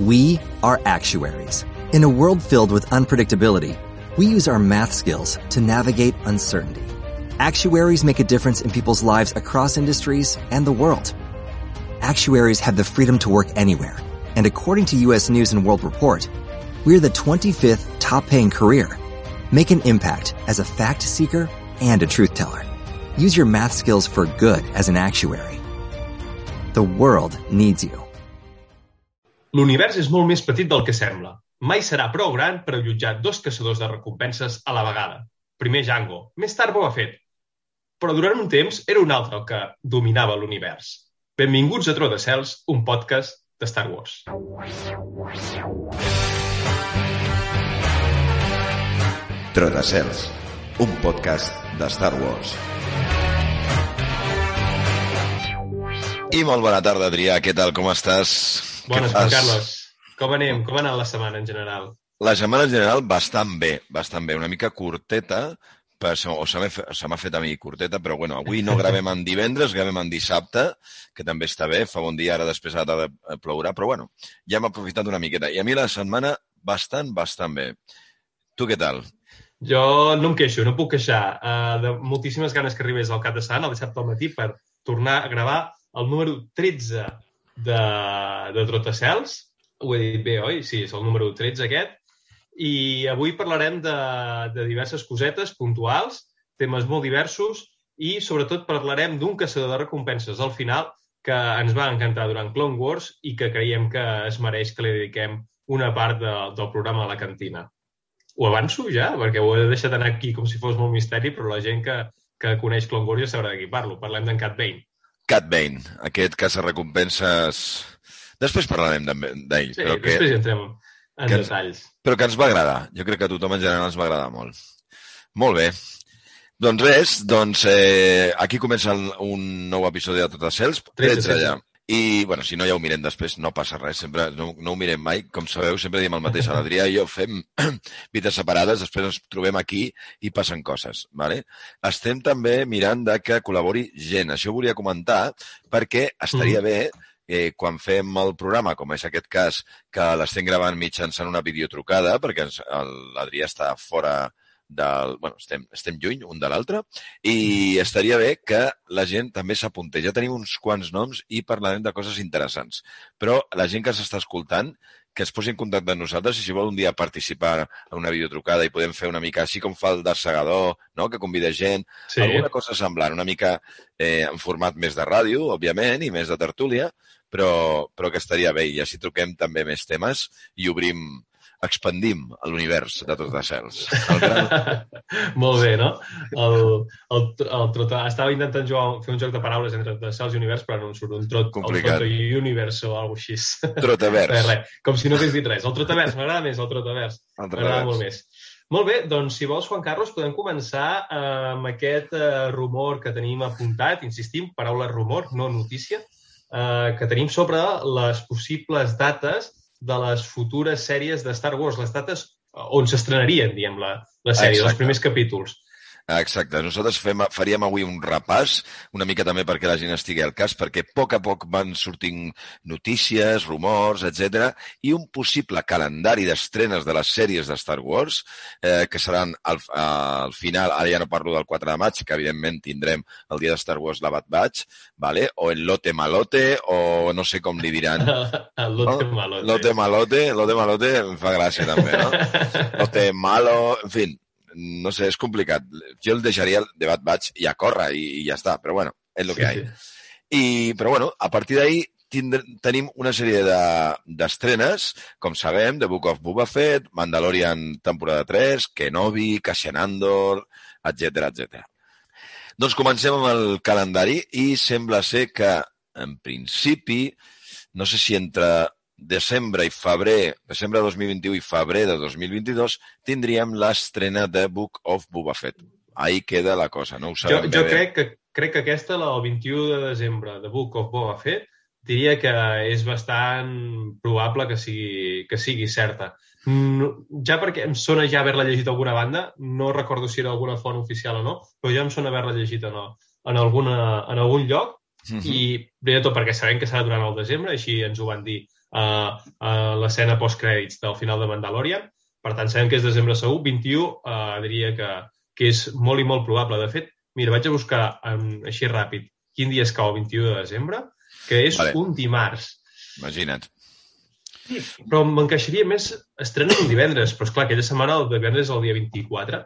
We are actuaries. In a world filled with unpredictability, we use our math skills to navigate uncertainty. Actuaries make a difference in people's lives across industries and the world. Actuaries have the freedom to work anywhere, and according to US News and World Report, we're the 25th top paying career. Make an impact as a fact seeker and a truth teller. Use your math skills for good as an actuary. The world needs you. L'univers és molt més petit del que sembla. Mai serà prou gran per allotjar dos caçadors de recompenses a la vegada. Primer Django, més tard Boba Fett. Però durant un temps era un altre el que dominava l'univers. Benvinguts a Tro de Cels, un podcast de Star Wars. Trotacels, un podcast de Star Wars. I molt bona tarda, Adrià. Què tal? Com estàs? Bones, Juan fas? Carlos. Com anem? Com ha anat la setmana en general? La setmana en general bastant bé, bastant bé. Una mica curteta, per, o se m'ha fet a mi curteta, però bueno, avui no gravem en divendres, gravem en dissabte, que també està bé, fa bon dia, ara després a la tarda eh, plourà, però bueno, ja hem aprofitat una miqueta. I a mi la setmana bastant, bastant bé. Tu què tal? Jo no em queixo, no puc queixar. Uh, de moltíssimes ganes que arribés al cap de setmana, el dissabte al matí, per tornar a gravar el número 13 de, de Trotacels. Ho he dit bé, oi? Sí, és el número 13 aquest. I avui parlarem de, de diverses cosetes puntuals, temes molt diversos, i sobretot parlarem d'un caçador de recompenses al final que ens va encantar durant Clone Wars i que creiem que es mereix que li dediquem una part de, del programa a la cantina ho avanço ja, perquè ho he deixat anar aquí com si fos molt misteri, però la gent que, que coneix Clone Wars ja sabrà de qui parlo. Parlem d'en Cat Bane. Cat Bane, aquest caça-recompenses... Després parlarem d'ell, Sí, però, que, després entrem en que ens- detalls. però que ens va agradar. Jo crec que a tothom en general ens va agradar molt. Molt bé. Doncs res, doncs eh, aquí comença un nou episodi de Totes Cels, 13 13, ja. I, bueno, si no ja ho mirem després, no passa res, sempre no, no ho mirem mai. Com sabeu, sempre diem el mateix. A l'Adrià i jo fem vides separades, després ens trobem aquí i passen coses. Vale? Estem també mirant de que col·labori gent. Això ho volia comentar perquè estaria Mm. bé eh, quan fem el programa, com és aquest cas, que l'estem gravant mitjançant una videotrucada, perquè l'Adrià està fora del... Bueno, estem, estem lluny un de l'altre, i estaria bé que la gent també s'apuntés. Ja tenim uns quants noms i parlarem de coses interessants. Però la gent que s'està escoltant, que es posi en contacte amb nosaltres i si vol un dia participar en una videotrucada i podem fer una mica així com fa el Darsegador, no? que convida gent, Sí, alguna cosa semblant, una mica eh, en format més de ràdio, òbviament, i més de tertúlia, però, però que estaria bé. I així truquem també més temes i obrim, expandim l'univers de tots els cels. El gran... molt bé, no? El, el, el trota... Estava intentant jugar, fer un joc de paraules entre Trotacels i Univers, però no em surt un trot, Complicat. el Troto Universe o alguna cosa així. Trotavers. Res, res. Com si no hagués dit res. El Trotavers, m'agrada més el Trotavers. M'agrada molt més. Molt bé, doncs si vols, Juan Carlos, podem començar eh, amb aquest eh, rumor que tenim apuntat, insistim, paraula rumor, no notícia, eh, que tenim sobre les possibles dates de les futures sèries de Star Wars, les dates eh, on s'estrenarien, diguem, la, la sèrie, Exacte. els primers capítols. Exacte. Nosaltres fem, faríem avui un repàs, una mica també perquè la gent estigui al cas, perquè a poc a poc van sortint notícies, rumors, etc i un possible calendari d'estrenes de les sèries de Star Wars, eh, que seran al, al final, ara ja no parlo del 4 de maig, que evidentment tindrem el dia de Star Wars la Bad Batch, vale? o el Lote Malote, o no sé com li diran. El lote malote. Lote Malote, Lote Malote em fa gràcia també, no? Lote Malo, en fi, no sé, és complicat. Jo el deixaria de Bad Batch i a córrer i, i ja està, però bueno, és el que hi ha. I, però bueno, a partir d'ahí tindr- tenim una sèrie de- d'estrenes, com sabem, The Book of Boba Fett, Mandalorian temporada 3, Kenobi, Cassian Andor, etc etc. Doncs comencem amb el calendari i sembla ser que, en principi, no sé si entre desembre i febrer, desembre de 2021 i febrer de 2022, tindríem l'estrena de Book of Boba Fett. Ahí queda la cosa, no ho Jo, sabem jo bé. crec que, crec que aquesta, la del 21 de desembre, de Book of Boba Fett, diria que és bastant probable que sigui, que sigui certa. No, ja perquè em sona ja haver-la llegit a alguna banda, no recordo si era alguna font oficial o no, però ja em sona haver-la llegit en, en, alguna, en algun lloc, Mhm. i primer tot perquè sabem que serà durant el desembre, així ens ho van dir uh, uh, l'escena post-crèdits del final de Mandalorian. Per tant, sabem que és desembre segur. 21 uh, diria que, que és molt i molt probable. De fet, mira, vaig a buscar um, així ràpid quin dia es cau el 21 de desembre, que és vale. un dimarts. Imagina't. Sí, però m'encaixaria més estrena un divendres, però és clar, aquella setmana el divendres és el dia 24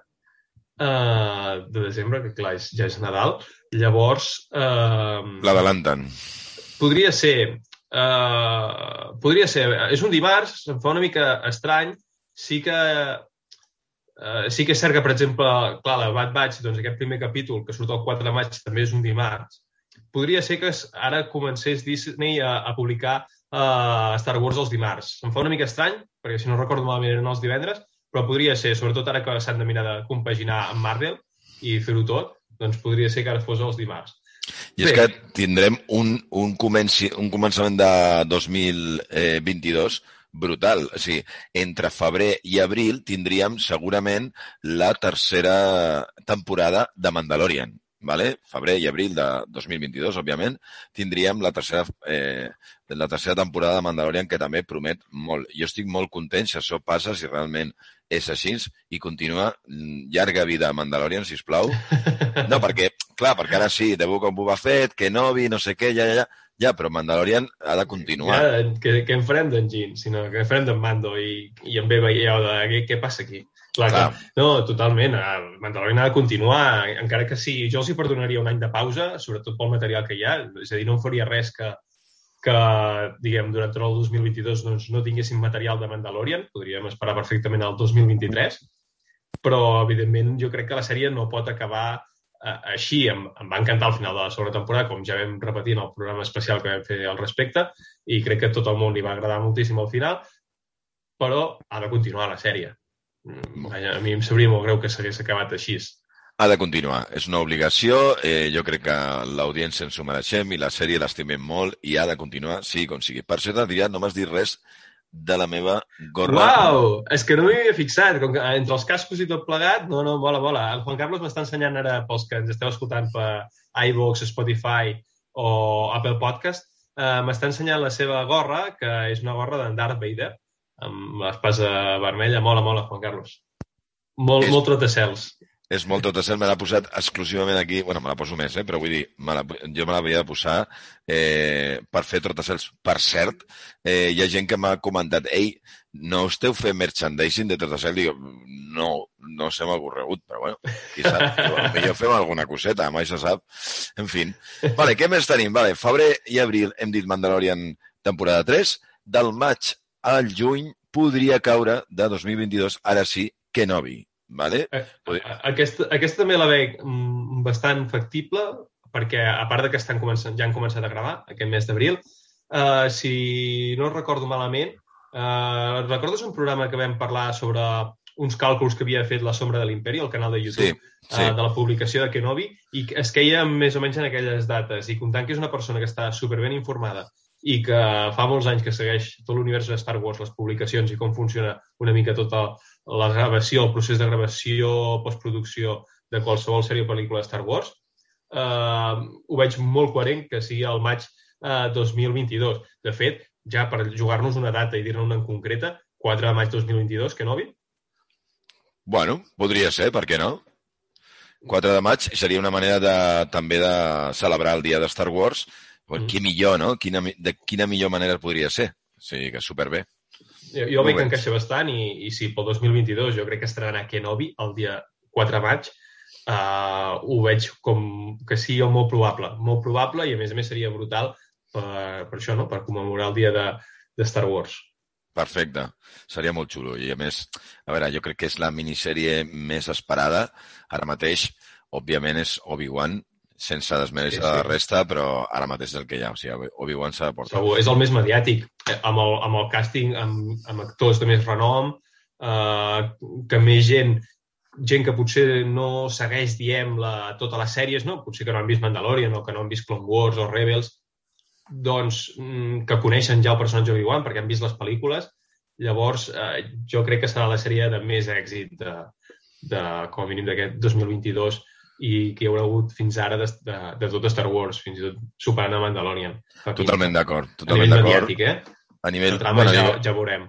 uh, de desembre, que clar, és, ja és Nadal. Llavors... Uh, L'adelanten. Podria ser... Uh, podria ser... És un dimarts, em fa una mica estrany. Sí que Uh, sí que és cert que, per exemple, clar, la Bad Batch, doncs aquest primer capítol, que surt el 4 de maig, també és un dimarts. Podria ser que ara comencés Disney a, a publicar uh, Star Wars els dimarts. Em fa una mica estrany, perquè si no recordo malament eren els divendres, però podria ser, sobretot ara que s'han de mirar de compaginar amb Marvel i fer-ho tot, doncs podria ser que ara fos els dimarts. I Bé. és que tindrem un, un, comenci, un començament de 2022 brutal. O sigui, entre febrer i abril tindríem segurament la tercera temporada de Mandalorian vale? febrer i abril de 2022, òbviament, tindríem la tercera, eh, la tercera temporada de Mandalorian, que també promet molt. Jo estic molt content si això passa, si realment és així, i continua llarga vida a Mandalorian, si plau. No, perquè, clar, perquè ara sí, de Book of Boba Fett, Kenobi, no sé què, ja, ja, ja, ja, però Mandalorian ha de continuar. Ja, que, que en farem d'en Gin, sinó que en farem d'en Mando i, i en ve veieu de què, què passa aquí. Clar, Clar. Que, no, totalment. El Mandalorian ha de continuar, encara que sí. Jo els hi perdonaria un any de pausa, sobretot pel material que hi ha. És a dir, no em faria res que, que diguem, durant tot el 2022 doncs, no tinguéssim material de Mandalorian. Podríem esperar perfectament al 2023. Però, evidentment, jo crec que la sèrie no pot acabar així. Em, em va encantar el final de la segona temporada, com ja vam repetir en el programa especial que vam fer al respecte, i crec que tot el món li va agradar moltíssim al final, però ha de continuar la sèrie Mm, vaja, a mi em sabria molt greu que s'hagués acabat així. Ha de continuar. És una obligació. Eh, jo crec que l'audiència ens ho mereixem i la sèrie l'estimem molt i ha de continuar, sigui com sigui. Per cert, Adrià, no m'has dit res de la meva gorra. Uau! És que no m'hi havia fixat. Com que entre els cascos i tot plegat, no, no, vola, vola. El Juan Carlos m'està ensenyant ara, pels que ens esteu escoltant per iVoox, Spotify o Apple Podcast, eh, m'està ensenyant la seva gorra, que és una gorra d'en Darth Vader amb l'espasa vermella. Mola, mola, Juan Carlos. Molt, és, molt trotacels. És molt trotacel, me l'ha posat exclusivament aquí, bueno, me la poso més, eh, però vull dir, me la, jo me l'havia de posar eh, per fer trotacels. Per cert, eh, hi ha gent que m'ha comentat, ei, no esteu fent merchandising de trotacel? Dic, no, no se m'ha ocorregut, però bueno, qui sap, millor fem alguna coseta, mai se sap. En fi. Vale, què més tenim? Vale, febrer i abril hem dit Mandalorian temporada 3, del maig al juny podria caure de 2022, ara sí, Kenobi. Vale? Eh, aquesta, aquesta també la veig mm, bastant factible, perquè a part de que estan començant, ja han començat a gravar aquest mes d'abril, uh, si no recordo malament, uh, recordes un programa que vam parlar sobre uns càlculs que havia fet La Sombra de l'Imperi, al canal de YouTube, sí, sí. Uh, de la publicació de Kenobi, i es queia més o menys en aquelles dates. I comptant que és una persona que està superben informada i que fa molts anys que segueix tot l'univers de Star Wars, les publicacions i com funciona una mica tota la gravació, el procés de gravació, postproducció de qualsevol sèrie o pel·lícula de Star Wars, eh, ho veig molt coherent que sigui el maig eh, 2022. De fet, ja per jugar-nos una data i dir-ne una en concreta, 4 de maig 2022, que no vi? Bueno, podria ser, per què no? 4 de maig seria una manera de, també de celebrar el dia de Star Wars Mm. Qui millor, no? Quina, de quina millor manera podria ser? O sigui que superbé. Jo, jo veig que encaixa bastant i, i si pel 2022 jo crec que estrenarà Kenobi el dia 4 de maig, uh, ho veig com que sigui el molt probable. Molt probable i a més a més seria brutal per, per això, no? per commemorar el dia de, de Star Wars. Perfecte. Seria molt xulo. I a més, a veure, jo crec que és la minissèrie més esperada. Ara mateix, òbviament, és Obi-Wan, sense desmereixer sí, sí. la resta, però ara mateix és el que hi ha. O sigui, Obi-Wan s'ha de portar. Segur, és el més mediàtic, eh, amb el, amb el càsting, amb, amb actors de més renom, eh, que més gent gent que potser no segueix, diem, la, tota les sèries, no? potser que no han vist Mandalorian o que no han vist Clone Wars o Rebels, doncs mm, que coneixen ja el personatge Obi-Wan perquè han vist les pel·lícules, llavors eh, jo crec que serà la sèrie de més èxit de, de com a mínim d'aquest 2022 i que hi haurà hagut fins ara de, de, de tot Star Wars, fins i tot superant a Mandalorian. Totalment d'acord, totalment d'acord. eh? A nivell... La trama bueno, ja, ja veurem.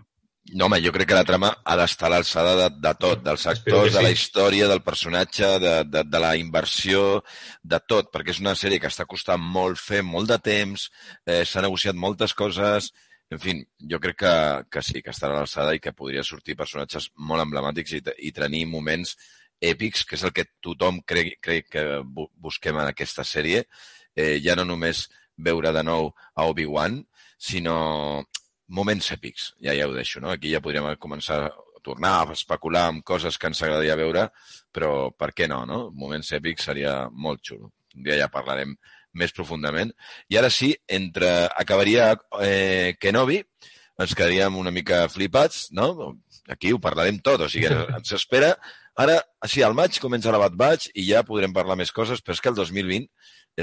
no, home, jo crec que la trama ha d'estar a l'alçada de, de tot, dels actors, de la sí. història, del personatge, de, de, de la inversió, de tot, perquè és una sèrie que està costant molt fer, molt de temps, eh, s'ha negociat moltes coses, en fi, jo crec que, que sí, que estarà a l'alçada i que podria sortir personatges molt emblemàtics i, i tenir moments èpics, que és el que tothom crec, crec que bu- busquem en aquesta sèrie, eh, ja no només veure de nou a Obi-Wan, sinó moments èpics, ja ja ho deixo, no? Aquí ja podríem començar a tornar a especular amb coses que ens agradaria veure, però per què no, no? Moments èpics seria molt xulo. Un dia ja parlarem més profundament. I ara sí, entre acabaria eh, Kenobi, ens quedaríem una mica flipats, no? Aquí ho parlarem tot, o sigui, ens espera... Ara, sí, al maig comença la Bad Batch i ja podrem parlar més coses, però és que el 2020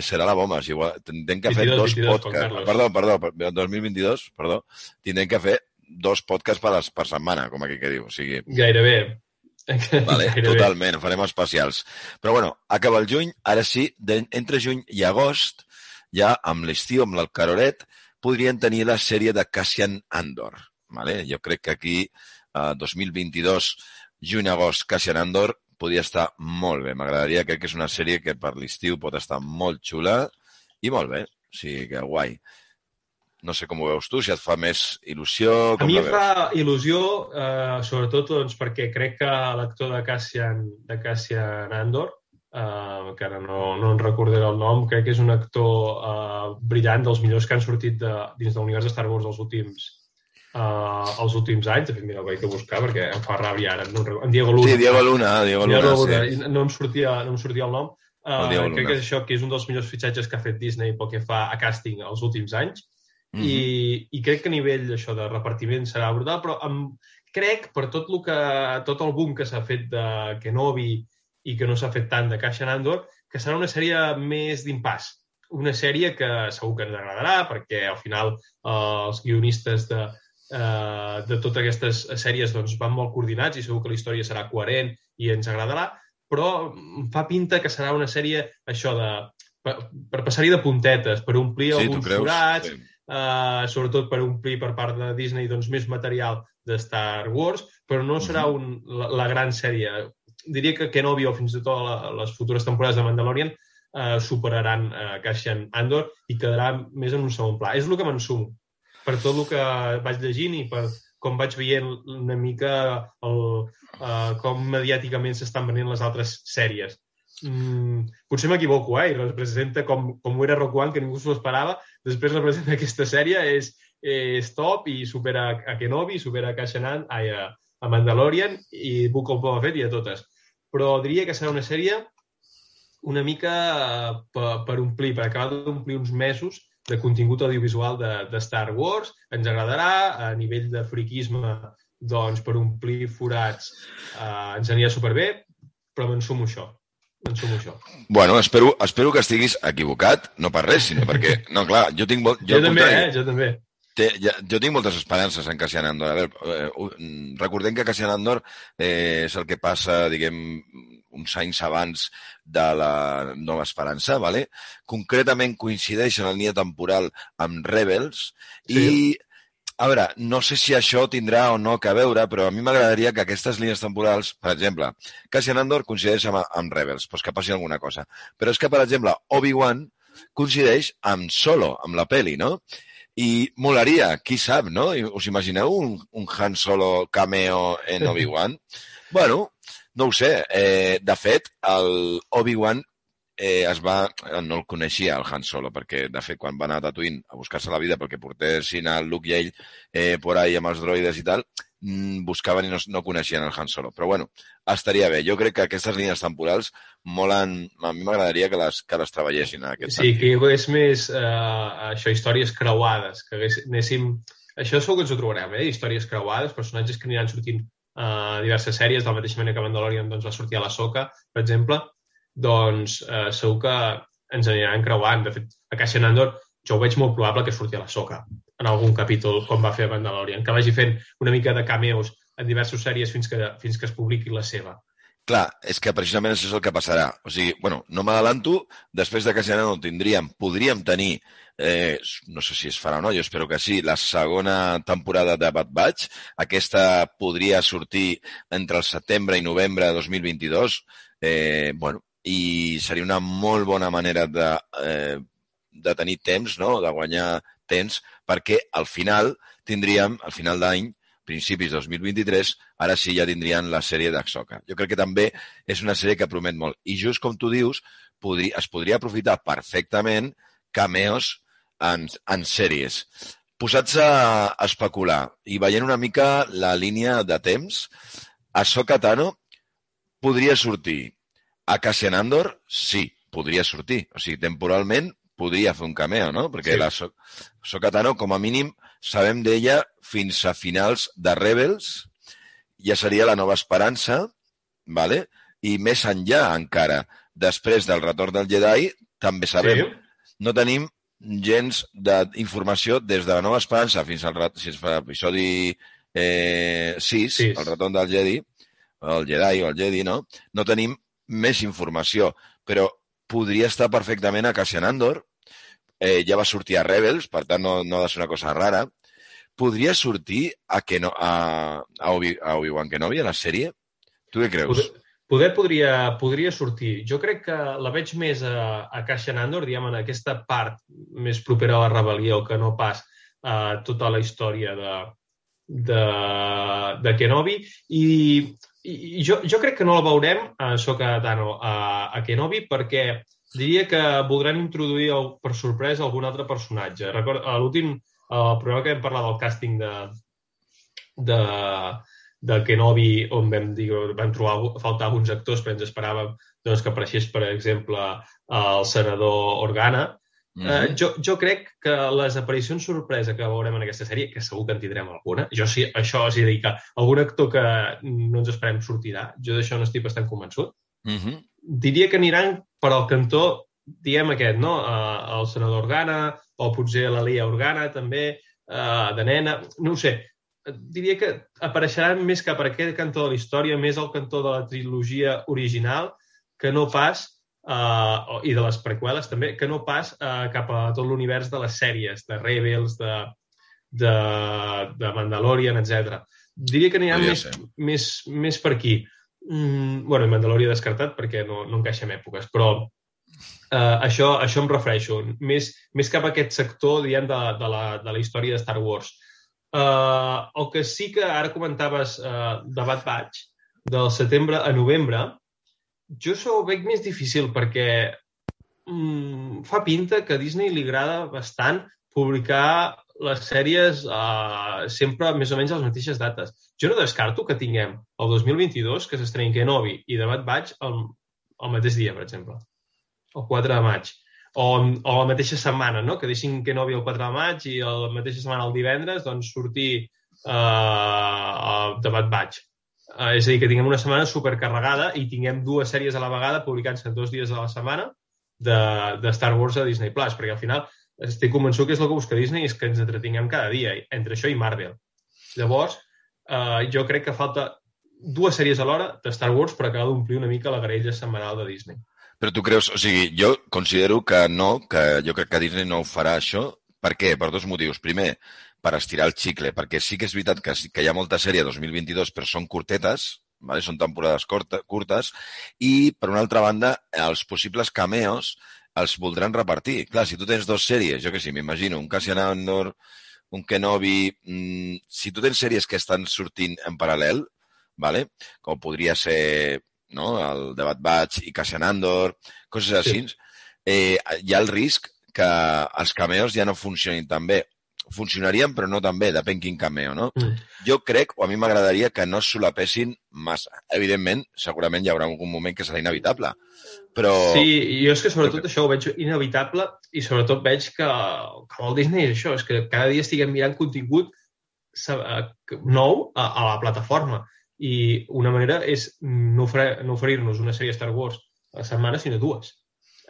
serà la bomba. Sigui, igual, tindrem que fer 22, dos 22, Juan podcasts. Perdó, perdó, per- el 2022, perdó, tindrem que fer dos podcasts per, les, per setmana, com aquí que diu. O sigui, Gairebé. Vale, Gairebé. totalment, farem especials. Però bueno, acaba el juny, ara sí, de, entre juny i agost, ja amb l'estiu, amb el caroret, podrien tenir la sèrie de Cassian Andor. Vale? Jo crec que aquí, eh, 2022, juny-agost, Cassian Andor, podria estar molt bé. M'agradaria, crec que és una sèrie que per l'estiu pot estar molt xula i molt bé. O sigui que guai. No sé com ho veus tu, si et fa més il·lusió, A com mi la em fa il·lusió, eh, sobretot doncs, perquè crec que l'actor de Cassian, de Cassian Andor, eh, que ara no, no en recordaré el nom, crec que és un actor eh, brillant, dels millors que han sortit de, dins de l'univers de Star Wars els últims, eh, els últims anys. De fet, mira, ho vaig a buscar perquè em fa ràbia ara. No, en Diego Luna. Sí, Diego Luna, Diego Luna, Diego Luna. sí. No, em sortia, no em sortia el nom. El Uh, Diego crec que és això, que és un dels millors fitxatges que ha fet Disney pel que fa a càsting els últims anys. Mhm. I, i crec que a nivell això de repartiment serà brutal, però amb, crec, per tot, el que, tot el boom que s'ha fet de Kenobi i que no s'ha fet tant de Cassian Andor, que serà una sèrie més d'impàs. Una sèrie que segur que ens agradarà, perquè al final eh, els guionistes de, eh, de totes aquestes sèries doncs, van molt coordinats i segur que la història serà coherent i ens agradarà, però fa pinta que serà una sèrie això de per, per passar-hi de puntetes, per omplir Sí, alguns forats, Sí. eh, sobretot per omplir per part de Disney doncs, més material de Star Wars, però no serà Mhm. un, la, la gran sèrie. Diria que Kenobi o fins i tot la, les futures temporades de Mandalorian eh, superaran eh, Cassian Andor i quedarà més en un segon pla. És el que m'ensumo. Per tot el que vaig llegint i per com vaig veient una mica el, eh, com mediàticament s'estan venint les altres sèries. Mm, potser m'equivoco, eh? I representa com, com ho era Rock One, que ningú s'ho esperava. Després representa aquesta sèrie, és, és top i supera a Kenobi, supera a Cassian Andor, ai, a, a Mandalorian i Book of Boba Fett i a totes. Però diria que serà una sèrie una mica eh, per, per omplir, per acabar d'omplir uns mesos de contingut audiovisual de, de Star Wars. Ens agradarà, a nivell de friquisme, doncs, per omplir forats eh, ens anirà superbé, però m'ensumo això. M'ensumo això. Bueno, espero, espero que estiguis equivocat, no per res, sinó perquè, no, clar, jo tinc... molt- Jo, al també, eh? Jo també. Té, ja, jo tinc moltes esperances en Cassian Andor. A veure, eh, mm, recordem que Cassian Andor eh, és el que passa, diguem, uns anys abans de la Nova Esperança, ¿vale? concretament coincideix en la línia temporal amb Rebels Sí. i, a veure, no sé si això tindrà o no que veure, però a mi m'agradaria que aquestes línies temporals, per exemple, Cassian Andor coincideix amb, amb Rebels, doncs que passi alguna cosa. Però és que, per exemple, Obi-Wan coincideix amb Solo, amb la peli, no? I molaria, qui sap, no? Us imagineu un, un Han Solo cameo en Obi-Wan? bueno, no ho sé. Eh, de fet, el Obi-Wan eh, es va... No el coneixia, el Han Solo, perquè, de fet, quan va anar a Tatooine a buscar-se la vida perquè portessin el Luke i ell eh, por ahí amb els droides i tal, mm, buscaven i no, no coneixien el Han Solo. Però, bueno, estaria bé. Jo crec que aquestes línies temporals molen... A mi m'agradaria que les, que les treballessin en aquest Sí, que hi hagués més, eh, això, històries creuades, que hagués, anéssim... Això segur que ens ho trobarem, eh? Històries creuades, personatges que aniran sortint uh, diverses sèries, de la mateixa manera que Mandalorian doncs, va sortir a la Soca, per exemple, doncs eh, segur que ens aniran creuant. De fet, a Cassian Andor jo ho veig molt probable que surti a la Soca en algun capítol, com va fer Mandalorian, que vagi fent una mica de cameos en diverses sèries fins que, fins que es publiqui la seva. Clar, és que precisament això és el que passarà. O sigui, bueno, no m'adalanto, després de Cassian Andor tindríem, podríem tenir eh, no sé si es farà o no, jo espero que sí, la segona temporada de Bad Batch. Aquesta podria sortir entre el setembre i novembre de 2022. Eh, bueno, i seria una molt bona manera de, eh, de tenir temps, no? de guanyar temps, perquè al final tindríem, al final d'any, principis de 2023, ara sí ja tindrien la sèrie d'Axoka. Jo crec que també és una sèrie que promet molt. I just com tu dius, podria, es podria aprofitar perfectament cameos en, en sèries. Posats a especular i veient una mica la línia de temps, a Soka Tano podria sortir. A Cassian Andor, sí, podria sortir. O sigui, temporalment podria fer un cameo, no? Perquè sí. la so Soka Tano, com a mínim, sabem d'ella fins a finals de Rebels, ja seria la nova esperança, vale? i més enllà encara, després del retorn del Jedi, també sabem, sí. no tenim gens d'informació des de la Nova Esperança fins al fins a l'episodi eh, 6, sí. el retorn del Jedi, el Jedi o el Jedi, no? No tenim més informació, però podria estar perfectament a Cassian Andor, eh, ja va sortir a Rebels, per tant no, no ha de ser una cosa rara. Podria sortir a, Keno, a, a Obi-Wan Obi Kenobi, a la sèrie? Tu què creus? Poder, Poder podria, podria sortir. Jo crec que la veig més a, a Caixa Nandor, diguem, en aquesta part més propera a la rebel·lió que no pas a tota la història de, de, de Kenobi. I, i jo, jo crec que no la veurem, a Soka Tano, a, a Kenobi, perquè diria que voldran introduir el, per sorpresa algun altre personatge. Record, a l'últim programa que vam parlar del càsting de, de, de Kenobi, on vam, dir, vam trobar faltar alguns actors, però ens esperàvem doncs, que apareixés, per exemple, el senador Organa. Mm -hmm. uh, jo, jo crec que les aparicions sorpresa que veurem en aquesta sèrie, que segur que en tindrem alguna, jo sí, això és a dir, que algun actor que no ens esperem sortirà, jo d'això no estic bastant convençut, mm -hmm. Diria que aniran per al cantó, diguem aquest, no? Uh, el senador Organa, o potser la Lia Organa, també, uh, de nena, no ho sé, diria que apareixeran més cap a aquest cantó de la història, més al cantó de la trilogia original, que no pas, uh, i de les preqüeles també, que no pas uh, cap a tot l'univers de les sèries, de Rebels, de, de, de Mandalorian, etc. Diria que aniran més, més, més per aquí. Mm, bueno, Mandalorian descartat perquè no, no encaixa en èpoques, però uh, això, això em refereixo. Més, més cap a aquest sector, diguem, de, de, la, de la història de Star Wars. Uh, el que sí que ara comentaves uh, de Bad Batch, del setembre a novembre, jo s'ho veig més difícil perquè mm, fa pinta que a Disney li agrada bastant publicar les sèries uh, sempre més o menys a les mateixes dates. Jo no descarto que tinguem el 2022 que s'estreni Kenobi i de Bad Batch el, el mateix dia, per exemple, el 4 de maig o, o la mateixa setmana, no? que deixin no el 4 de maig i la mateixa setmana el divendres doncs, sortir uh, de Bad Batch. Uh, és a dir, que tinguem una setmana supercarregada i tinguem dues sèries a la vegada publicant-se dos dies a la setmana de, de Star Wars a Disney+, Plus, perquè al final estic convençut que és el que busca Disney és que ens entretinguem cada dia, entre això i Marvel. Llavors, uh, jo crec que falta dues sèries a l'hora de Star Wars per acabar d'omplir una mica la grella setmanal de Disney. Però tu creus, o sigui, jo considero que no, que jo crec que Disney no ho farà això. Per què? Per dos motius. Primer, per estirar el xicle, perquè sí que és veritat que, que hi ha molta sèrie 2022, però són curtetes, vale? són temporades corta, curtes, i, per una altra banda, els possibles cameos els voldran repartir. Clar, si tu tens dos sèries, jo que sí, m'imagino, un Cassian Andor, un Kenobi... Mmm, si tu tens sèries que estan sortint en paral·lel, vale? com podria ser no? el de Bad Batch i Cassian Andor, coses així, sí. eh, hi ha el risc que els cameos ja no funcionin tan bé. Funcionarien, però no tan bé, depèn quin cameo, no? Mm. Jo crec, o a mi m'agradaria, que no solapessin massa. Evidentment, segurament hi haurà algun moment que serà inevitable, però... Sí, jo és que sobretot però... això ho veig inevitable i sobretot veig que, que Walt Disney és això, és que cada dia estiguem mirant contingut nou a, a la plataforma i una manera és no, oferir, no oferir-nos una sèrie Star Wars a la setmana, sinó dues,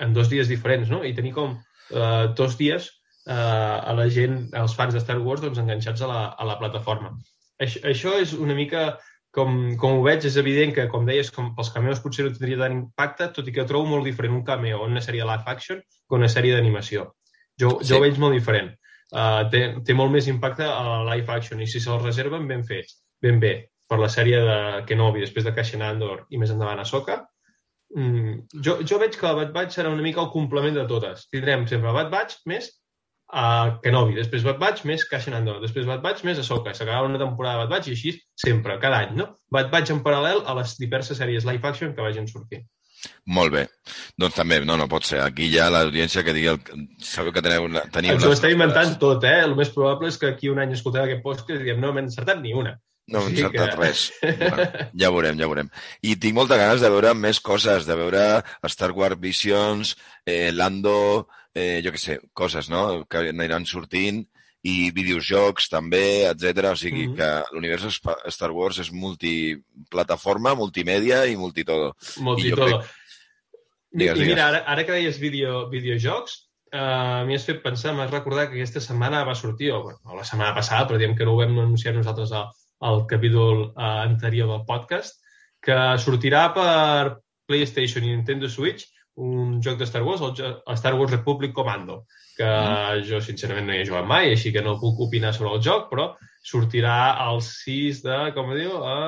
en dos dies diferents, no? I tenir com eh, dos dies eh, a la gent, als fans de Star Wars, doncs, enganxats a la, a la plataforma. Això, això és una mica com, com ho veig, és evident que, com deies, com pels cameos potser no tindria tant impacte, tot i que trobo molt diferent un cameo en una sèrie live action que una sèrie d'animació. Jo, sí. jo ho veig molt diferent. Uh, té, té molt més impacte a la live action i si se'l reserven ben fet, ben bé, per la sèrie de Kenobi, després de Cassian Andor i més endavant a Soka, mm, jo, jo veig que la Bad Batch serà una mica el complement de totes. Tindrem sempre Bad Batch més a Kenobi, després Bad Batch més Cassian Andor, després Bad Batch més a Soka. S'acabarà una temporada de Bad Batch i així sempre, cada any, no? Bad Batch en paral·lel a les diverses sèries live action que vagin sortint. Molt bé. Doncs també, no, no pot ser. Aquí hi ha l'audiència que digui... El... Sabeu que teniu una... Teniu Ens ho està inventant tot, eh? El més probable és que aquí un any escolteu aquest podcast i diem no hem encertat ni una. No hem encertat que... res. Bueno, ja veurem, ja veurem. I tinc molta ganes de veure més coses, de veure Star Wars Visions, eh, Lando, eh, jo què sé, coses, no?, que aniran sortint i videojocs també, etc. O sigui mm -hmm. que l'univers Star Wars és multiplataforma, multimèdia i multitodo. Multitodo. I, crec... digues, I mira, ara, ara que deies video, videojocs, uh, m'hi has fet pensar, m'has recordat que aquesta setmana va sortir, o, bueno, la setmana passada, però diem que no ho vam anunciar nosaltres al, al capítol uh, anterior del podcast, que sortirà per PlayStation i Nintendo Switch un joc de Star Wars, el Star Wars Republic Commando, que mm. jo sincerament no hi he jugat mai, així que no puc opinar sobre el joc, però sortirà el 6 de, com diu, a...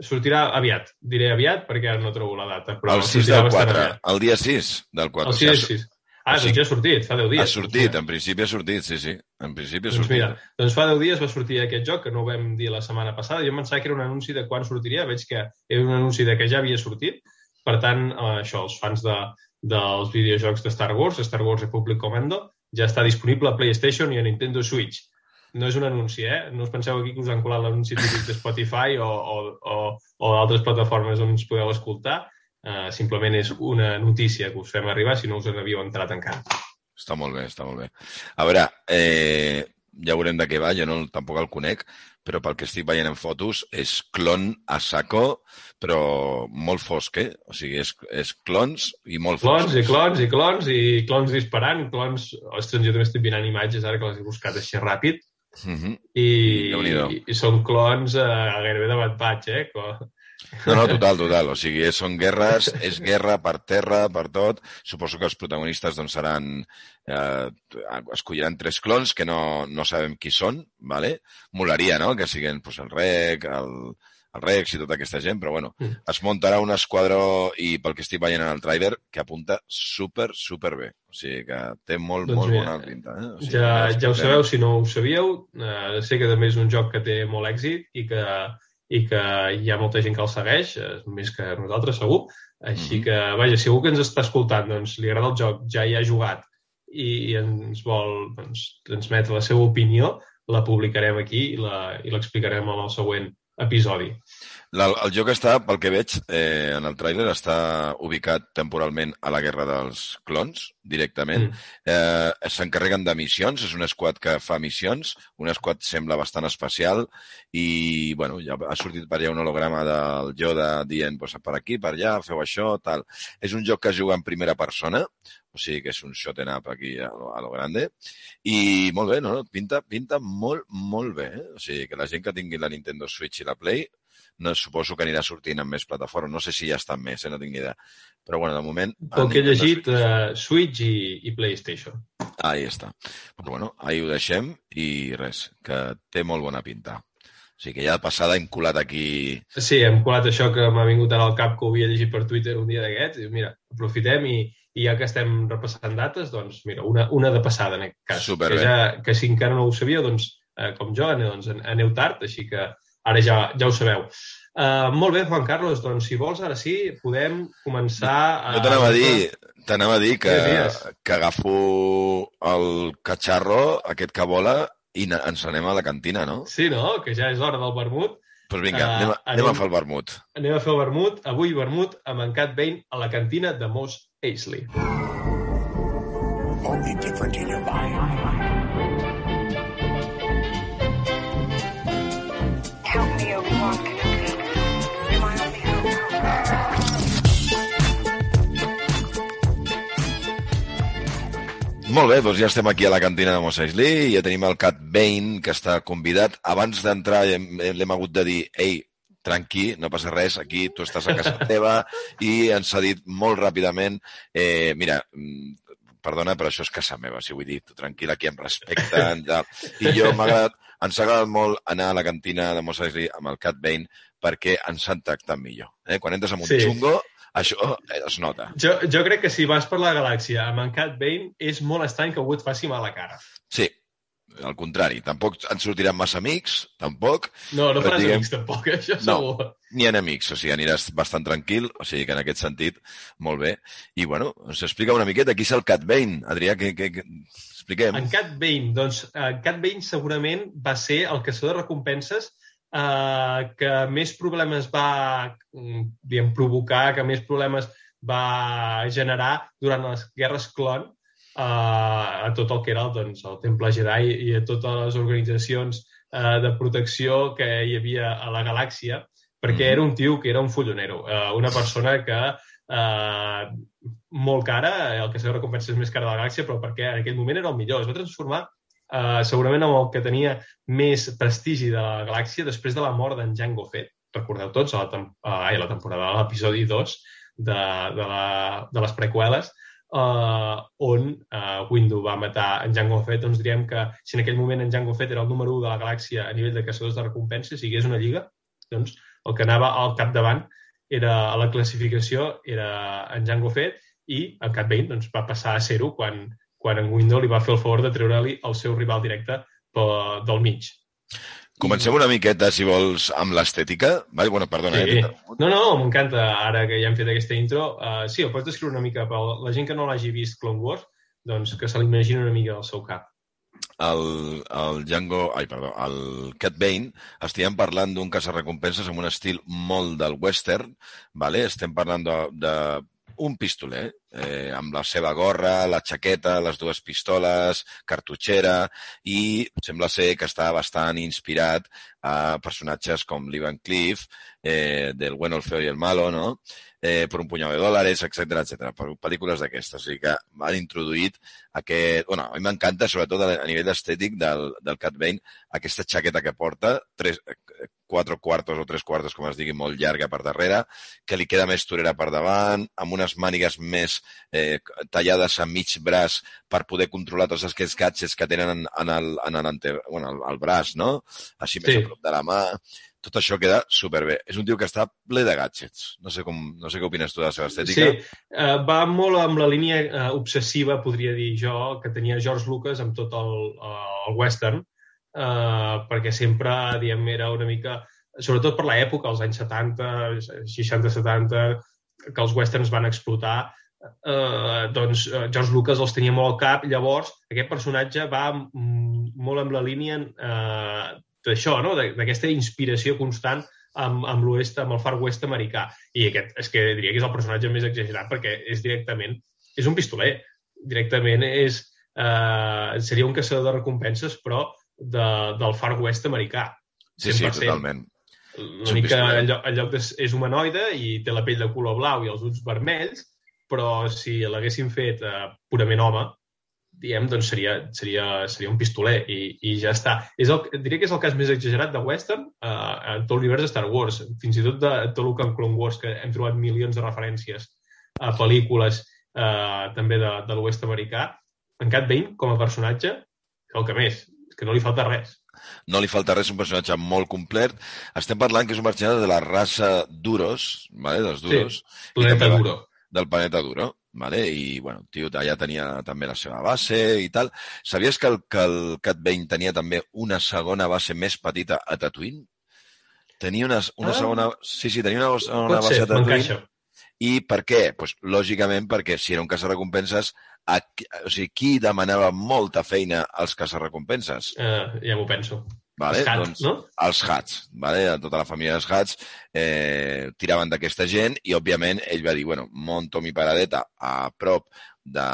sortirà aviat. Diré aviat perquè no trobo la data. Però el 6 del 4, el dia 6 del 4. El 6 del 6. Ah, doncs ja ha sortit, fa 10 dies. Ha sortit, en principi ha sortit, sí, sí. En principi ha sortit. Doncs mira, doncs fa 10 dies va sortir aquest joc, que no ho vam dir la setmana passada. Jo pensava que era un anunci de quan sortiria, veig que era un anunci de que ja havia sortit, per tant, eh, això, els fans de, dels videojocs de Star Wars, Star Wars Republic Commando, ja està disponible a PlayStation i a Nintendo Switch. No és un anunci, eh? No us penseu aquí que us han colat l'anunci típic de Spotify o, o, o, o d'altres plataformes on ens podeu escoltar. Uh, simplement és una notícia que us fem arribar si no us n'havíeu entrat encara. Està molt bé, està molt bé. A veure, eh, ja veurem de què va, jo no, tampoc el conec, però pel que estic veient en fotos és clon a saco, però molt fosc, eh? O sigui, és, és clons i molt clons fosc. Clons i clons i clons i clons disparant, clons... Ostres, jo també estic mirant imatges ara que les he buscat així ràpid. Mm -hmm. I, i, i són clons eh, gairebé de Bad Batch, eh? No, no, total, total. O sigui, són guerres, és guerra per terra, per tot. Suposo que els protagonistes doncs, seran... Eh, escolliran tres clons que no, no sabem qui són, ¿vale? Molaria, no?, que siguin pues, el Rec, el, el Rex i tota aquesta gent, però bueno, mm. es muntarà un esquadró i pel que estic veient en el trailer, que apunta super, super bé. O sigui que té molt, doncs molt bona pinta. Eh? O sigui, ja, ja ho sabeu, si no ho sabíeu. Eh, sé que també és un joc que té molt èxit i que i que hi ha molta gent que el segueix, eh, més que nosaltres segur. Així mm -hmm. que, vaja, si algú que ens està escoltant doncs, li agrada el joc, ja hi ha jugat i, i ens vol doncs, transmetre la seva opinió, la publicarem aquí i l'explicarem en el següent episodi. La, el joc està, pel que veig eh, en el tràiler, està ubicat temporalment a la Guerra dels Clons, directament. Mm. Eh, S'encarreguen de missions, és un squad que fa missions, un squad sembla bastant especial i, bueno, ja ha sortit per allà un holograma del Yoda dient, pues, per aquí, per allà, feu això, tal. És un joc que es juga en primera persona, o sigui que és un shot and up aquí a lo, a lo grande. I molt bé, no? Pinta, pinta molt, molt bé. Eh? O sigui que la gent que tingui la Nintendo Switch i la Play no suposo que anirà sortint amb més plataformes. No sé si ja estan més, eh? no tinc idea. Però bueno, de moment... Pel que he llegit, uh, Switch i, i PlayStation. Ahí està. Però bueno, ahí ho deixem i res, que té molt bona pinta. O sigui que ja de passada hem colat aquí... Sí, hem colat això que m'ha vingut ara al cap que ho havia llegit per Twitter un dia d'aquests. Mira, aprofitem i, i ja que estem repassant dates, doncs mira, una, una de passada en aquest cas. Superbé. Que, ja, que si encara no ho sabia, doncs, eh, com jo, aneu, doncs, aneu tard, així que Ara ja, ja ho sabeu. Uh, molt bé, Juan Carlos, doncs si vols, ara sí, podem començar... A... Jo t'anava a dir, t'anava a dir que, que agafo el catxarro, aquest que vola, i ens anem a la cantina, no? Sí, no? Que ja és hora del vermut. Doncs pues vinga, uh, anem, a, anem, anem a fer el vermut. Anem a fer el vermut. Avui vermut amb en Cat Bain a la cantina de Moss Eisley. Only different in your mind. Molt bé, doncs ja estem aquí a la cantina de Mos Eisley i ja tenim el Cat Bain, que està convidat. Abans d'entrar l'hem hagut de dir, ei, tranqui, no passa res, aquí tu estàs a casa teva i ens ha dit molt ràpidament, eh, mira, perdona, però això és casa meva, si vull dir, tu tranquil, aquí em respecten, ja. i jo m'ha agradat, ens ha agradat molt anar a la cantina de Mos Eisley amb el Cat Bane perquè ens han tractat millor. Eh? Quan entres en un sí. xungo, això es nota. Jo, jo crec que si vas per la galàxia amb en Cat Bane, és molt estrany que algú et faci mal a la cara. Sí, al contrari, tampoc ens sortiran massa amics, tampoc. No, no faràs diguem... amics tampoc, eh? això segur. No, ni enemics, o sigui, aniràs bastant tranquil, o sigui que en aquest sentit, molt bé. I, bueno, ens explica una miqueta qui és el Cat Bane, Adrià, que, que, que... expliquem. En Cat Bane, doncs, en Cat Bane segurament va ser el caçador de recompenses eh, que més problemes va diguem, provocar, que més problemes va generar durant les guerres clon a, a tot el que era doncs, el Temple Jedi i a totes les organitzacions eh, de protecció que hi havia a la galàxia, perquè mm. era un tio que era un follonero, eh, una persona que eh, molt cara, el que s'ha recompensa és més cara de la galàxia, però perquè en aquell moment era el millor. Es va transformar eh, segurament en el que tenia més prestigi de la galàxia després de la mort d'en Jango Fett. Recordeu tots, a la, tem a la temporada de l'episodi 2 de, de, la, de les preqüeles, uh, on uh, Windu va matar en Jango Fett, doncs diríem que si en aquell moment en Jango Fett era el número 1 de la galàxia a nivell de caçadors de recompensa, si hagués una lliga, doncs el que anava al capdavant era a la classificació era en Jango Fett i el Cat Bane doncs, va passar a ser-ho quan, quan en Windu li va fer el favor de treure-li el seu rival directe del mig. Comencem una miqueta, si vols, amb l'estètica. Vale? Bueno, perdona. Sí. Eh? No, no, m'encanta, ara que ja hem fet aquesta intro. Uh, sí, ho pots descriure una mica, però la gent que no l'hagi vist Clone Wars, doncs que se l'imagina una mica al seu cap. El, el Django, ai, perdó, el Cat Bane, estem parlant d'un recompenses amb un estil molt del western, vale? estem parlant de, de un pistoler, eh, amb la seva gorra, la xaqueta, les dues pistoles, cartutxera, i sembla ser que està bastant inspirat a personatges com l'Ivan Cliff, eh, del Bueno, el Feo i el Malo, no? eh, per un punyau de dòlars, etc etc. per pel·lícules d'aquestes. O sigui que han introduït aquest... Bueno, a mi m'encanta, sobretot a nivell estètic del, del Cat Bane, aquesta xaqueta que porta, tres, quatre quartos o tres quartos, com es digui, molt llarga per darrere, que li queda més torera per davant, amb unes mànigues més eh, tallades a mig braç per poder controlar tots aquests gadgets que tenen en, en, el, en el, bueno, el, el braç, no? Així més sí. a prop de la mà tot això queda superbé. És un tio que està ple de gadgets. No sé, com, no sé què opines tu de la seva estètica. Sí, uh, va molt amb la línia uh, obsessiva, podria dir jo, que tenia George Lucas amb tot el, uh, el western, uh, perquè sempre, diem, era una mica... Sobretot per l'època, als anys 70, 60-70, que els westerns van explotar, eh, doncs George Lucas els tenia molt al cap, llavors aquest personatge va molt amb la línia eh, d'això, no? d'aquesta inspiració constant amb, amb l'oest, amb el far west americà. I aquest, és que diria que és el personatge més exagerat perquè és directament, és un pistoler, directament és, eh, seria un caçador de recompenses, però de, del far west americà. 100%. Sí, sí, totalment. L'únic que en lloc, en lloc de, és humanoide i té la pell de color blau i els ulls vermells, però si l'haguessin fet eh, purament home, diem, doncs seria, seria, seria un pistoler i, i ja està. És el, diria que és el cas més exagerat de western uh, en tot l'univers de Star Wars, fins i tot de tot el que en Clone Wars, que hem trobat milions de referències a pel·lícules uh, també de, de l'oest americà. En Cat Bane, com a personatge, el que més, que no li falta res. No li falta res, un personatge molt complet. Estem parlant que és un personatge de la raça Duros, vale? dels Duros. Sí, planeta Duro. Del planeta Duro Vale? I, bueno, tio allà tenia també la seva base i tal. Sabies que el, que el Cat Bane tenia també una segona base més petita a Tatooine? Tenia una, una ah. segona... Sí, sí, tenia una Pot base ser, a Tatooine. I per què? Pues, lògicament perquè si era un caçarrecompenses, a, o sigui, qui demanava molta feina als caçarrecompenses? Uh, ja m'ho penso. Vale? Els hats, doncs, no? Els hats, vale? tota la família dels hats eh, tiraven d'aquesta gent i, òbviament, ell va dir, bueno, monto mi paradeta a prop de,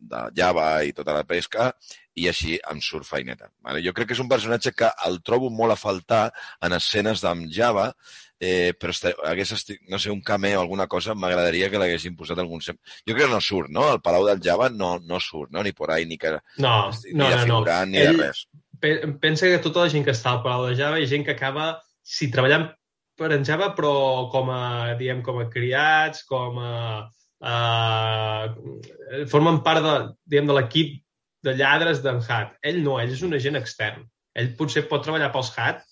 de Java i tota la pesca i així em surt feineta. Vale? Jo crec que és un personatge que el trobo molt a faltar en escenes d'en Java, eh, però este, hagués, no sé, un cameo o alguna cosa, m'agradaria que l'haguessin posat algun... Jo crec que no surt, no? El Palau del Java no, no surt, no? Ni por ahí, ni que... No, ni no, de figurant, no. ni Ell... de res pensa que tota la gent que està al Palau de Java és gent que acaba, si treballant penjava, però com a, diem, com a criats, com a... Uh, formen part de, diguem, de l'equip de lladres d'en Hat. Ell no, ell és un agent extern. Ell potser pot treballar pels Hat,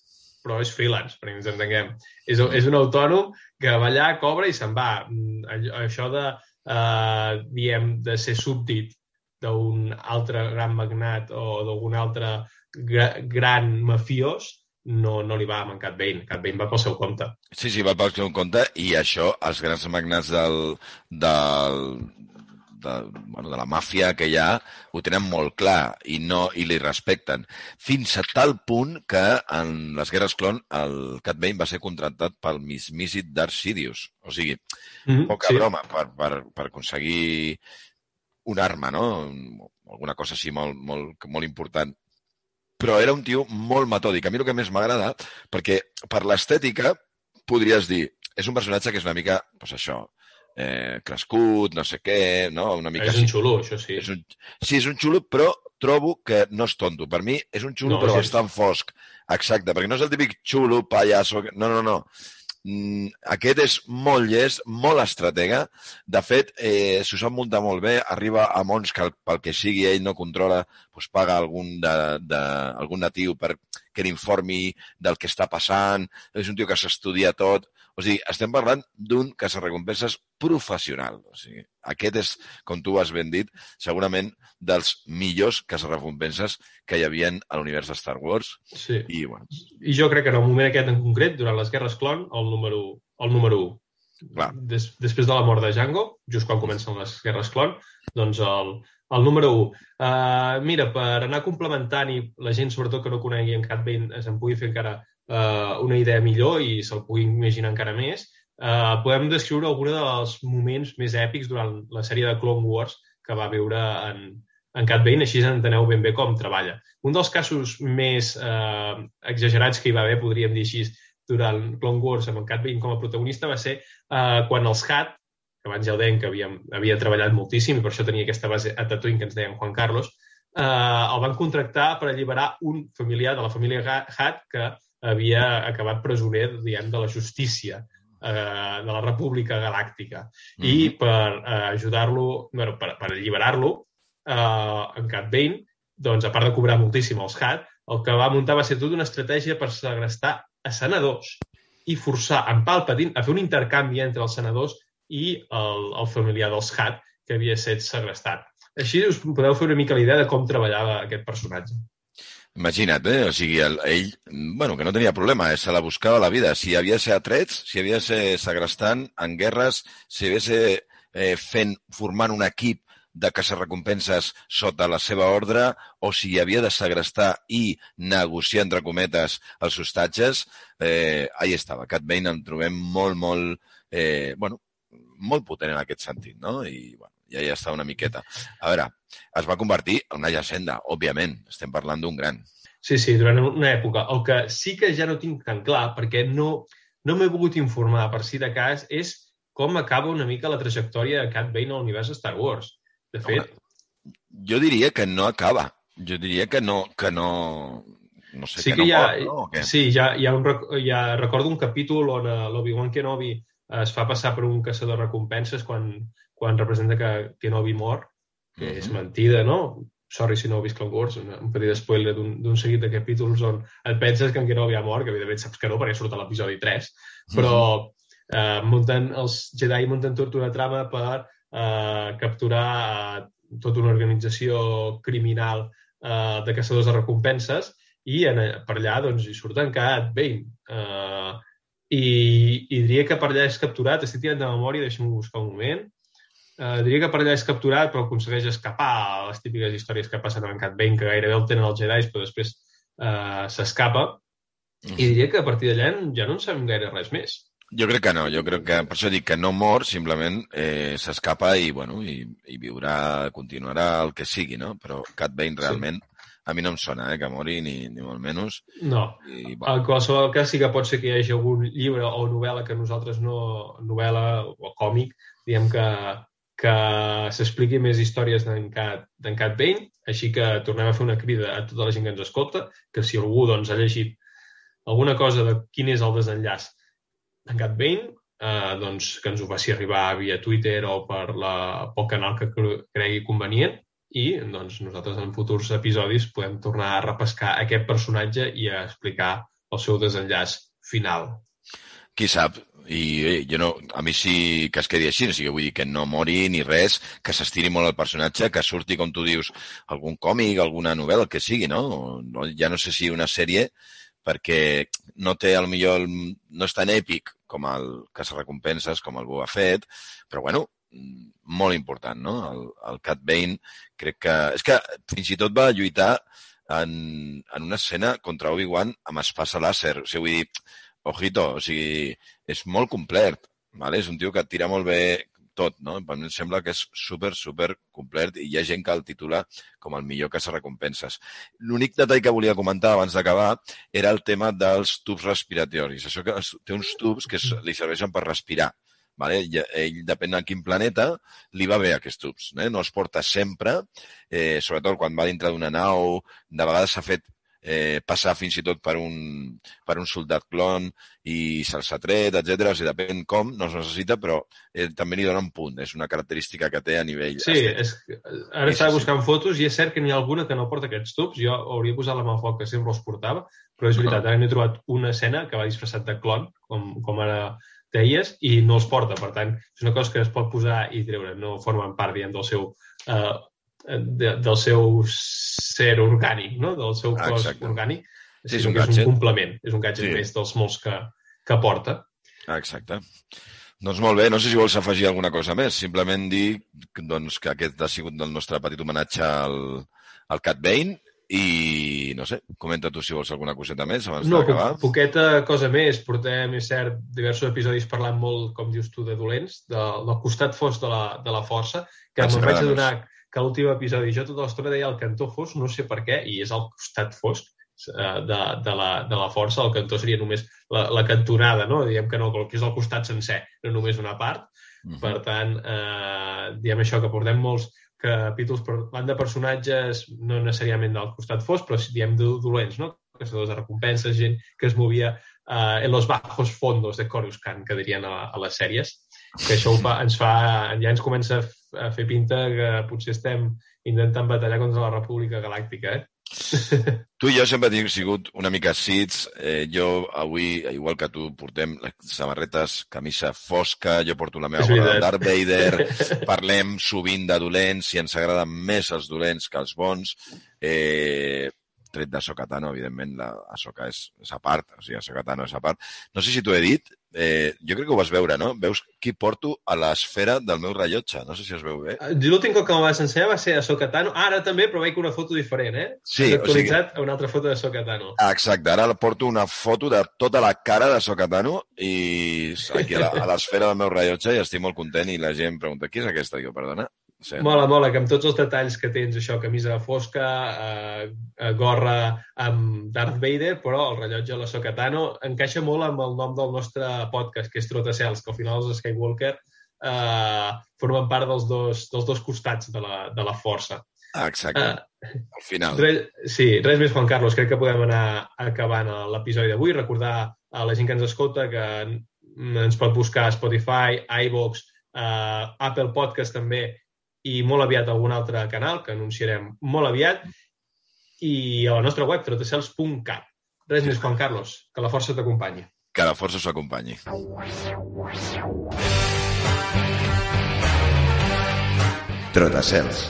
però és freelance, perquè ens entenguem. És, és un autònom que va allà, cobra i se'n va. Mm, això de, uh, diem, de ser súbdit d'un altre gran magnat o d'algun altre gra gran mafiós no, no li va a Cat Bane. Cat Bane va pel seu compte. Sí, sí, va pel seu compte i això, els grans magnats del, del, de, bueno, de la màfia que hi ha ho tenen molt clar i, no, i li respecten. Fins a tal punt que en les Guerres Clon el Cat Bane va ser contractat pel mismíssit Darth Sidious. O sigui, mm -hmm, poca sí. broma per, per, per aconseguir un arma, no? Alguna cosa així molt, molt, molt important però era un tio molt metòdic. A mi el que més m'agrada, perquè per l'estètica podries dir, és un personatge que és una mica, doncs això, eh, crescut, no sé què, no? Una mica és un xulo, això sí. És un, sí, és un xulo, però trobo que no és tonto. Per mi és un xulo, no, però sí. bastant fosc. Exacte, perquè no és el típic xulo, pallasso... No, no, no. Mm, aquest és molt llest, molt estratega. De fet, eh, s'ho sap muntar molt bé. Arriba a mons que pel que sigui ell no controla, doncs paga algun, de, de, algun natiu per que l'informi del que està passant. És un tio que s'estudia tot. O sigui, estem parlant d'un caçarrecompenses professional. O sigui, aquest és, com tu has ben dit, segurament dels millors caçarrecompenses que hi havia a l'univers de Star Wars. Sí. I, bueno. I jo crec que en el moment aquest en concret, durant les Guerres Clon, el número, el número 1. Clar. Des, després de la mort de Django, just quan comencen les Guerres Clon, doncs el, el número 1. Uh, mira, per anar complementant i la gent, sobretot que no conegui en Cat Bane, se'n pugui fer encara eh, una idea millor i se'l pugui imaginar encara més, eh, podem descriure alguns dels moments més èpics durant la sèrie de Clone Wars que va viure en, en Cat Bane, així enteneu ben bé com treballa. Un dels casos més eh, exagerats que hi va haver, podríem dir així, durant Clone Wars amb en Cat Bane com a protagonista va ser eh, quan els Hat, que abans ja ho deien que havia, havia treballat moltíssim i per això tenia aquesta base a Tatooine que ens deien Juan Carlos, eh, el van contractar per alliberar un familiar de la família Hat que havia acabat presoner, diguem, de la justícia eh, de la República Galàctica. Mm -hmm. I per eh, ajudar-lo, bueno, per, per alliberar-lo, eh, en Cat Bane, doncs, a part de cobrar moltíssim els Hat, el que va muntar va ser tota una estratègia per segrestar a senadors i forçar en Palpatine a fer un intercanvi entre els senadors i el, el familiar dels Hat que havia estat segrestat. Així us podeu fer una mica la idea de com treballava aquest personatge. Imagina't, eh? O sigui, el, ell, bueno, que no tenia problema, eh? se la buscava la vida. Si havia de ser a trets, si havia de ser segrestant en guerres, si havia de ser eh, fent, formant un equip de caça-recompenses sota la seva ordre, o si havia de segrestar i negociar, entre cometes, els hostatges, eh, ahí estava. Cat Bane en trobem molt, molt, eh, bueno, molt potent en aquest sentit, no? I, bueno, ja ja està una miqueta. A veure, es va convertir en una llegenda, òbviament. Estem parlant d'un gran. Sí, sí, durant una època. El que sí que ja no tinc tan clar, perquè no, no m'he volgut informar per si de cas, és com acaba una mica la trajectòria de Cat Bane a l'univers Star Wars. De fet... Home, jo diria que no acaba. Jo diria que no... Que no... No sé, sí que, que no hi ha, pot, no? Sí, ja, hi ha un, ja recordo un capítol on eh, l'Obi-Wan Kenobi es fa passar per un caçador de recompenses quan, quan representa que Kenobi mor, que uh -huh. és mentida, no? Sorry si no heu vist Clone Wars, un, un petit spoiler d'un seguit de capítols on et penses que en Kenobi ha mort, que evidentment saps que no perquè surt a l'episodi 3, però uh -huh. eh, munten, els Jedi munten tota una trama per eh, capturar eh, tota una organització criminal eh, de caçadors de recompenses i en, per allà doncs, hi surten Cat Bane. Eh, i, i diria que per allà és capturat, estic tirant de memòria, deixa'm buscar un moment, Uh, diria que per allà és capturat, però aconsegueix escapar a les típiques històries que passen amb Cat Bane, que gairebé el tenen els Jedi, però després uh, s'escapa. I diria que a partir d'allà ja no en sabem gaire res més. Jo crec que no, jo crec que, per això dic que no mor, simplement eh, s'escapa i, bueno, i, i viurà, continuarà el que sigui, no? Però Cat Bane realment sí. A mi no em sona, eh, que mori, ni, ni molt menys. No. I, bueno. En qualsevol cas sí que pot ser que hi hagi algun llibre o novel·la que nosaltres no... novel·la o còmic, diem que, que s'expliqui més històries d'en Cat, Cat Bane, així que tornem a fer una crida a tota la gent que ens escolta, que si algú doncs, ha llegit alguna cosa de quin és el desenllaç en Cat Bane, eh, doncs, que ens ho faci arribar via Twitter o per la, pel canal que cregui convenient i doncs, nosaltres en futurs episodis podem tornar a repescar aquest personatge i a explicar el seu desenllaç final. Qui sap? I eh, jo no, a mi sí que es quedi així, o sigui, vull dir que no mori ni res, que s'estiri molt el personatge, que surti, com tu dius, algun còmic, alguna novel·la, el que sigui, no? Ja no sé si una sèrie, perquè no té, al millor, no és tan èpic com el que se recompenses, com el Boba Fett, però bueno, molt important, no? El, el Cat Bane, crec que... És que fins i tot va lluitar en, en una escena contra Obi-Wan amb espasa làser. O sigui, vull dir, ojito, o sigui, és molt complet, ¿vale? és un tio que tira molt bé tot, no? Per mi em sembla que és super, super complet i hi ha gent que el titula com el millor que se recompenses. L'únic detall que volia comentar abans d'acabar era el tema dels tubs respiratoris. Això que té uns tubs que li serveixen per respirar. Vale? Ell, ell, depèn de quin planeta, li va bé aquests tubs. Eh? No els porta sempre, eh, sobretot quan va dintre d'una nau. De vegades s'ha fet eh, passar fins i tot per un, per un soldat clon i se'ls ha tret, etc. O sigui, depèn com, no es necessita, però eh, també li dona un punt. És una característica que té a nivell Sí, és, ara estava buscant fotos i és cert que n'hi ha alguna que no porta aquests tubs. Jo hauria posat la mà al foc, que sempre els portava, però és veritat, ara n'he trobat una escena que va disfressat de clon, com, com ara deies, i no els porta. Per tant, és una cosa que es pot posar i treure. No formen part, diguem, del seu eh, de, del seu ser orgànic, no? del seu cos Exacte. orgànic, sí, és, un, és un complement, és un gadget sí. més dels molts que, que porta. Exacte. Doncs molt bé, no sé si vols afegir alguna cosa més, simplement dir doncs, que aquest ha sigut el nostre petit homenatge al, al Cat Bane i, no sé, comenta tu si vols alguna coseta més abans no, d'acabar. No, poqueta cosa més. Portem, és cert, diversos episodis parlant molt, com dius tu, de dolents, de, del costat fos de la, de la força, que me'n vaig adonar que l'últim episodi jo tota l'estona deia el cantó fosc, no sé per què, i és el costat fosc eh, de, de, la, de la força, el cantó seria només la, la cantonada, no? Diem que no, que és el costat sencer, no només una part. Uh -huh. Per tant, eh, diem això, que portem molts capítols parlant de personatges no necessàriament del costat fosc, però diem dolents, no? Caçadors de recompenses, gent que es movia eh, en los bajos fondos de Coruscant, que dirien a, a les sèries, que això fa, ens fa, ja ens comença a fer pinta que potser estem intentant batallar contra la República Galàctica, eh? Tu i jo sempre hem sigut una mica cits. Eh, jo avui, igual que tu, portem les samarretes, camisa fosca, jo porto la meva bola de Darth Vader, parlem sovint de dolents i ens agraden més els dolents que els bons. Eh, tret de Sokatano, evidentment, la Ahsoka és, és a part, o sigui, Sokatano és a part. No sé si t'ho he dit, eh, jo crec que ho vas veure, no? Veus qui porto a l'esfera del meu rellotge. No sé si es veu bé. Eh, l'últim cop que em vas ensenyar va ser a Sokatano. Ara també, però veig una foto diferent, eh? Sí, Has actualitzat o sigui... una altra foto de Sokatano. Exacte, ara porto una foto de tota la cara de Sokatano i aquí a l'esfera del meu rellotge i estic molt content i la gent pregunta, qui és aquesta? Diu, perdona, Sí. Mola, mola, que amb tots els detalls que tens, això, camisa fosca, eh, eh, gorra amb Darth Vader, però el rellotge de la Sokatano encaixa molt amb el nom del nostre podcast, que és Trotacels, que al final els Skywalker eh, formen part dels dos, dels dos costats de la, de la força. Ah, exacte. Uh, al final. Res, sí, res més, Juan Carlos. Crec que podem anar acabant l'episodi d'avui. Recordar a la gent que ens escolta que ens pot buscar a Spotify, iVox, uh, Apple Podcast també i molt aviat algun altre canal que anunciarem molt aviat i a la nostra web, trotacels.cat. Res més, Juan Carlos. Que la força t'acompanyi. Que la força us acompanyi. Trotacels,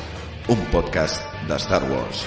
un podcast de Star Wars.